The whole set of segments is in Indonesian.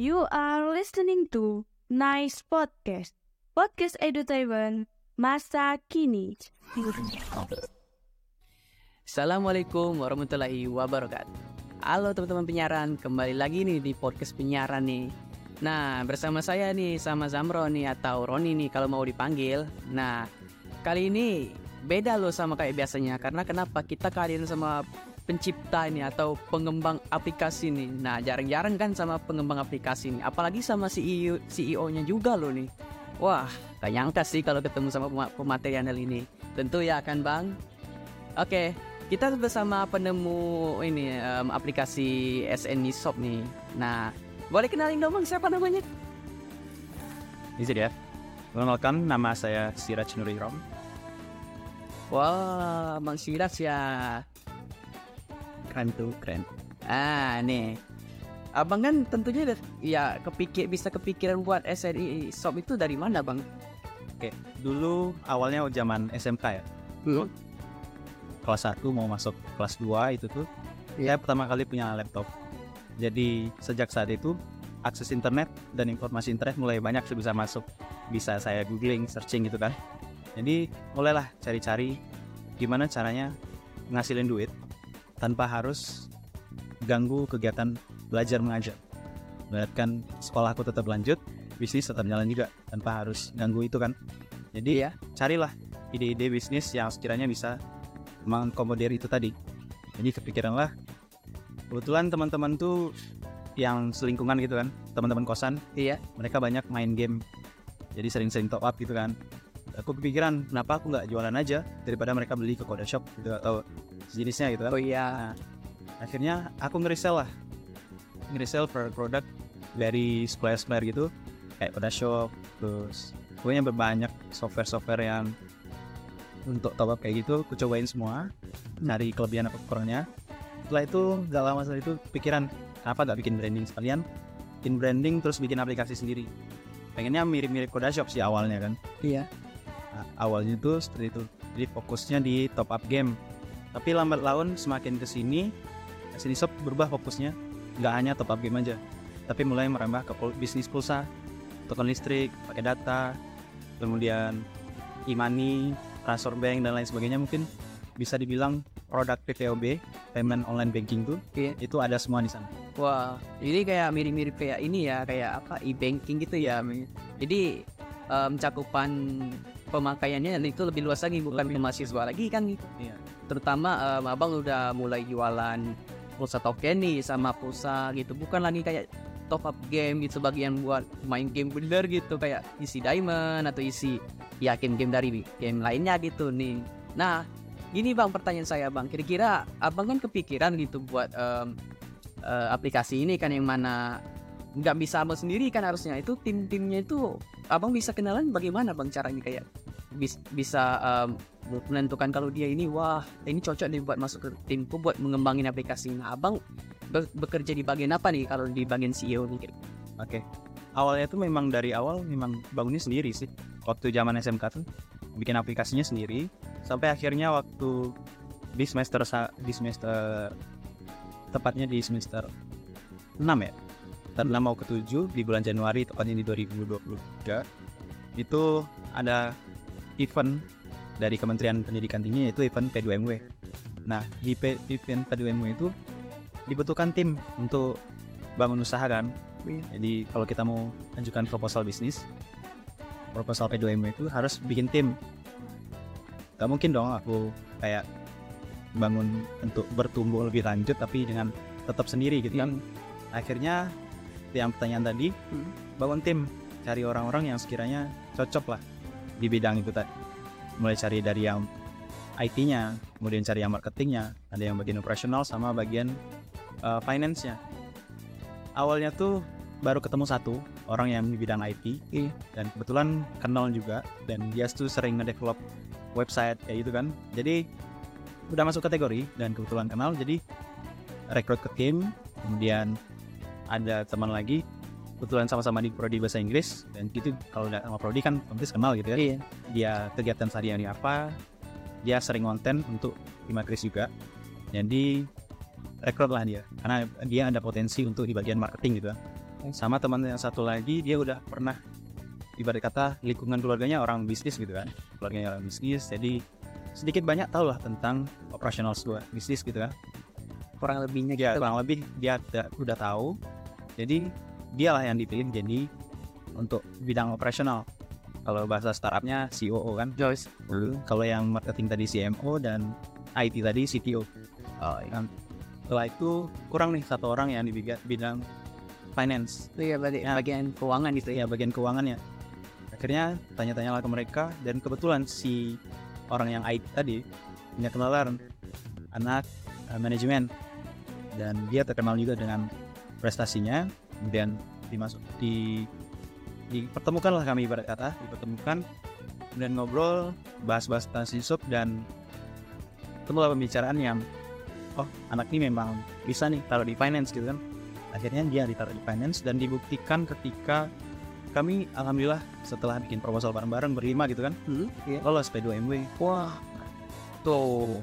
You are listening to Nice Podcast. Podcast Edutainment masa kini. Assalamualaikum warahmatullahi wabarakatuh. Halo teman-teman penyiaran, kembali lagi nih di podcast penyiaran nih. Nah, bersama saya nih sama Zamro nih atau Roni nih kalau mau dipanggil. Nah, kali ini beda loh sama kayak biasanya karena kenapa kita kalian sama pencipta ini atau pengembang aplikasi nih. Nah, jarang-jarang kan sama pengembang aplikasi nih, apalagi sama CEO CEO-nya juga loh nih. Wah, gak nyangka sih kalau ketemu sama pema- pemateri ini. Tentu ya kan, Bang? Oke, kita bersama penemu ini em, aplikasi SNI Shop nih. Nah, boleh kenalin dong Bang siapa namanya? Izin ya. Perkenalkan nama saya Siraj Nurirom. Wah, Bang Siras ya. Keren tuh, keren. Ah, nih. Abang kan tentunya ya kepikir bisa kepikiran buat SNI Shop itu dari mana, Bang? Oke, dulu awalnya zaman SMK ya. Kelas 1 mau masuk kelas 2 itu tuh saya pertama kali punya laptop. Jadi sejak saat itu akses internet dan informasi internet mulai banyak sih bisa masuk. Bisa saya googling, searching gitu kan. Jadi mulailah cari-cari gimana caranya ngasilin duit tanpa harus ganggu kegiatan belajar mengajar. Berarti sekolahku tetap lanjut, bisnis tetap jalan juga tanpa harus ganggu itu kan. Jadi Iya. carilah ide-ide bisnis yang sekiranya bisa mengakomodir itu tadi. Jadi kepikiranlah kebetulan teman-teman tuh yang selingkungan gitu kan, teman-teman kosan, Iya. mereka banyak main game. Jadi sering-sering top up gitu kan. Aku kepikiran kenapa aku nggak jualan aja daripada mereka beli ke Koda Shop gitu atau sejenisnya gitu kan. Oh iya. Akhirnya aku nge-resell lah. Nge-resell per produk dari supplier-supplier gitu kayak Koda Shop, terus pokoknya banyak software-software yang untuk top up kayak gitu aku cobain semua cari kelebihan apa kurangnya setelah itu gak lama setelah itu pikiran kenapa gak bikin branding sekalian bikin branding terus bikin aplikasi sendiri pengennya mirip-mirip Koda Shop sih awalnya kan Iya. Nah, awalnya itu seperti itu jadi fokusnya di top up game tapi lambat laun semakin ke sini sini shop berubah fokusnya nggak hanya top up game aja tapi mulai merambah ke bisnis pulsa token listrik pakai data kemudian e-money transfer bank dan lain sebagainya mungkin bisa dibilang produk PPOB payment online banking tuh Iya. itu ada semua di sana Wah, ini kayak mirip-mirip kayak ini ya, kayak apa e-banking gitu ya. Jadi em, cakupan pemakaiannya itu lebih luas lagi, bukan ke mahasiswa lagi kan. Iya. Terutama em, abang udah mulai jualan pulsa token nih sama pulsa gitu, bukan lagi kayak top up game gitu bagian buat main game bener gitu kayak isi diamond atau isi ya game-game dari game lainnya gitu nih. Nah, gini bang pertanyaan saya bang, kira-kira abang kan kepikiran gitu buat em, eh, aplikasi ini kan yang mana nggak bisa abang sendiri kan harusnya itu tim-timnya itu abang bisa kenalan bagaimana bang caranya kayak bis- bisa em, menentukan kalau dia ini wah ini cocok nih buat masuk ke timku buat mengembangin aplikasi nah abang be- bekerja di bagian apa nih kalau di bagian CEO nih Oke. Awalnya tuh memang dari awal memang bangunnya sendiri sih. Waktu zaman SMK tuh bikin aplikasinya sendiri sampai akhirnya waktu di semester di semester tepatnya di semester 6 ya. 6 mau ke 7 di bulan Januari tepatnya di 2023 itu ada event dari Kementerian Pendidikan Tinggi yaitu event P2MW. Nah, di P- event P2MW itu dibutuhkan tim untuk bangun usaha kan jadi kalau kita mau ajukan proposal bisnis, proposal P2M itu harus bikin tim. Gak mungkin dong aku kayak bangun untuk bertumbuh lebih lanjut tapi dengan tetap sendiri gitu kan. Akhirnya yang pertanyaan tadi, Hmm. bangun tim, cari orang-orang yang sekiranya cocok lah di bidang itu tadi. Mulai cari dari yang IT-nya, kemudian cari yang marketingnya, ada yang bagian operasional sama bagian uh, finance-nya awalnya tuh baru ketemu satu orang yang di bidang IT Iya. dan kebetulan kenal juga dan dia tuh sering ngedevelop website kayak gitu kan jadi udah masuk kategori dan kebetulan kenal jadi rekrut ke tim kemudian ada teman lagi kebetulan sama-sama di prodi bahasa Inggris dan gitu kalau udah sama prodi kan otomatis kenal gitu ya iya. Dia kegiatan sehari-hari apa dia sering konten untuk Imakris juga. Jadi rekrut lah dia karena dia ada potensi untuk di bagian marketing gitu kan. Sama teman yang satu lagi dia udah pernah ibarat kata lingkungan keluarganya orang bisnis gitu kan. Keluarganya orang bisnis jadi sedikit banyak tahu lah tentang operasional sebuah bisnis gitu kan. Kurang lebihnya ya gitu. kurang lebih dia udah, udah tahu jadi dialah yang dipilih jadi untuk bidang operasional. Kalau bahasa startupnya COO kan? Joyce. Kalau yang marketing tadi CMO dan IT tadi CTO oh iya. kan? Setelah itu kurang nih satu orang yang di bidang finance. Itu ya berarti Ya. bagian keuangan gitu ya? Ya bagian keuangannya. Akhirnya tanya-tanya lah ke mereka dan kebetulan si orang yang IT tadi punya kenalan anak eh, manajemen. Dan dia terkenal juga dengan prestasinya kemudian dimasuk di dipertemukan lah kami ibarat kata dipertemukan dan ngobrol bahas-bahas tentang sub dan ketemulah pembicaraan yang oh anak ini memang bisa nih taruh di finance gitu kan akhirnya dia ditaruh di finance dan dibuktikan ketika kami alhamdulillah setelah bikin proposal bareng-bareng berlima gitu kan hmm? iya. lolos P2MW wah tuh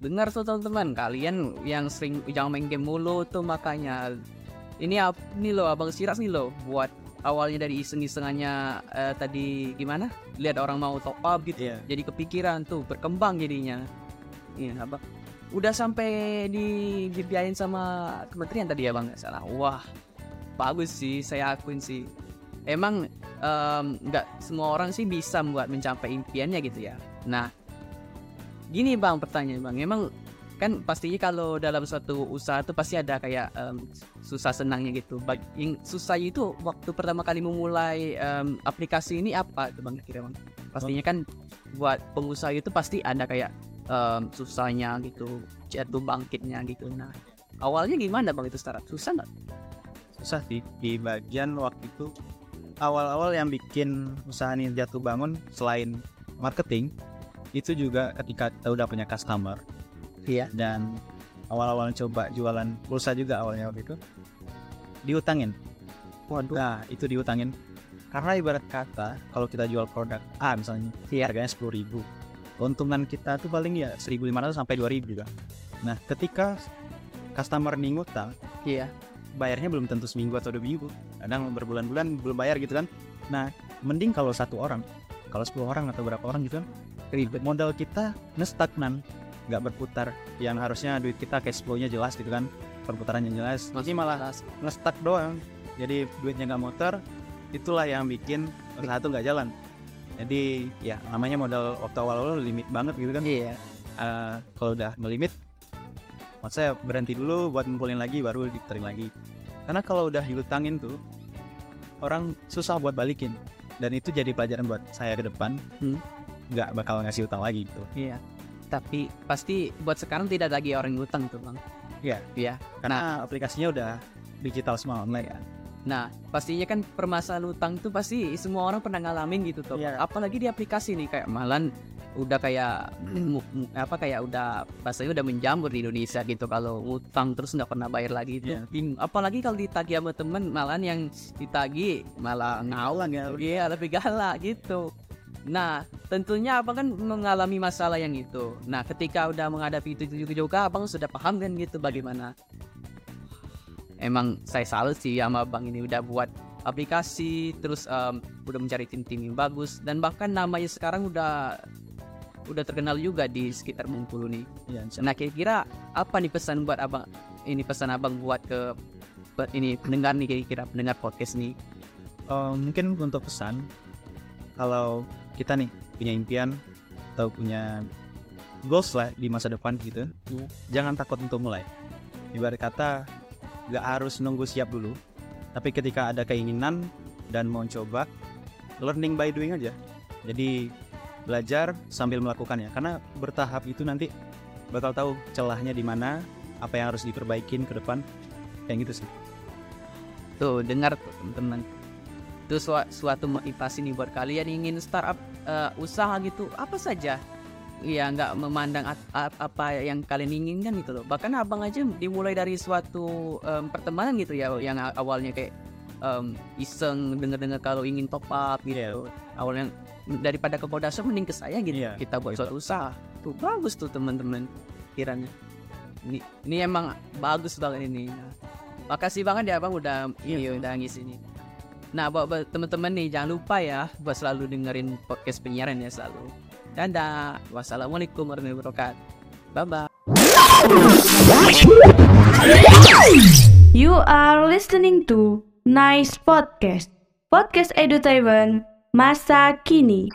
dengar tuh teman-teman. Kalian yang sering yang main game mulu tuh makanya. Ini ini loh abang Siras nih loh buat awalnya dari iseng-isengannya eh, tadi gimana? Lihat orang mau top up gitu. Iya. jadi kepikiran tuh berkembang jadinya. Iya abang. Udah sampai di dibiayain sama kementerian tadi ya bang nggak salah. Wah bagus sih saya akuin sih. Emang em, nggak semua orang sih bisa buat mencapai impiannya gitu ya. Nah gini bang pertanyaan bang. Emang kan pastinya kalau dalam suatu usaha tuh pasti ada kayak em, susah senangnya gitu. Yang susah itu waktu pertama kali memulai em, aplikasi ini apa tuh bang kira bang? Pastinya kan buat pengusaha itu pasti ada kayak em, susahnya gitu jatuh bangkitnya gitu. Nah awalnya gimana bang itu startup susah nggak? Susah sih. Di bagian waktu itu awal-awal yang bikin usaha ini jatuh bangun selain marketing itu juga ketika kita udah punya customer. Iya. Dan awal-awal coba jualan pulsa juga awalnya waktu itu diutangin. Waduh. Nah itu diutangin. Karena ibarat kata kalau kita jual produk A misalnya Iya. harganya sepuluh ribu. Keuntungan kita tuh paling ya 1.500 sampai 2.000 juga. Nah ketika customer nih ngutang iya. bayarnya belum tentu seminggu atau dua minggu. Kadang berbulan-bulan belum bayar gitu kan. Nah mending kalau satu orang kalau 10 orang atau berapa orang gitu kan ribet. Modal kita nestagnan nggak berputar. Yang harusnya duit kita cash flow-nya jelas gitu kan. Perputarannya jelas. Ini malah ngestak doang. Jadi duitnya nggak muter itulah yang bikin usaha nggak jalan. Jadi ya namanya modal waktu awal-awal limit banget gitu kan. Iya. Eh, kalau udah melimit maksud saya berhenti dulu buat ngumpulin lagi baru diterin lagi. Karena kalau udah diutangin tuh orang susah buat balikin. Dan itu jadi pelajaran buat saya ke depan. Hmm. Nggak bakal ngasih utang lagi gitu Iya. Tapi pasti buat sekarang tidak lagi orang utang tuh bang. Iya. Iya. karena aplikasinya udah digital semua online ya Nah pastinya kan permasalahan utang tuh pasti semua orang pernah ngalamin gitu tuh. Iya. Apalagi di aplikasi nih kayak malan udah kayak apa kayak udah bahasanya udah menjamur di Indonesia gitu kalau utang terus nggak pernah bayar lagi itu. Iya. Bing- Apalagi kalau ditagih sama temen malan yang ditagih malah ngawang ya. Iya lebih galak gitu. Nah, tentunya abang kan mengalami masalah yang itu. Nah, ketika udah menghadapi itu juga, juga abang sudah paham kan gitu bagaimana. Emang saya salut sih sama abang ini udah buat aplikasi, terus em, udah mencari tim-tim yang bagus dan bahkan namanya sekarang udah udah terkenal juga di sekitar Bengkulu nih. Iya, Nah, kira-kira apa nih pesan buat abang? Ini pesan abang buat ke buat ini pendengar nih kira-kira pendengar podcast nih. Eh, mungkin untuk pesan kalau kita nih punya impian atau punya goals lah di masa depan gitu. Iya. jangan takut untuk mulai. Ibarat kata nggak harus nunggu siap dulu. Tapi ketika ada keinginan dan mau coba learning by doing aja. Jadi belajar sambil melakukannya karena bertahap itu nanti bakal tahu celahnya di mana apa yang harus diperbaikin ke depan. Kayak gitu sih. Tuh, dengar tuh teman-teman. Itu sua- suatu motivasi nih buat kalian ingin startup eh, usaha gitu, apa saja. Ya nggak memandang apa yang kalian inginkan gitu loh. Bahkan abang aja dimulai dari suatu em, pertemanan gitu ya, yang awalnya kayak em, iseng denger-dengar kalau ingin top up gitu. Awalnya daripada ke Kodasnya mending ke saya gitu. Iya, Kita buat suatu usaha. Tuh bagus tuh teman-teman kiranya. ini, ini emang bagus banget ini. Makasih banget ya bang udah ini udah ngisi ini. Nah buat, buat teman-teman nih jangan lupa ya buat selalu dengerin podcast penyiaran ya selalu. Dadah. Wassalamualaikum warahmatullahi wabarakatuh. Bye bye. You are listening to Nice Podcast. Podcast Edu Taiwan, masa kini.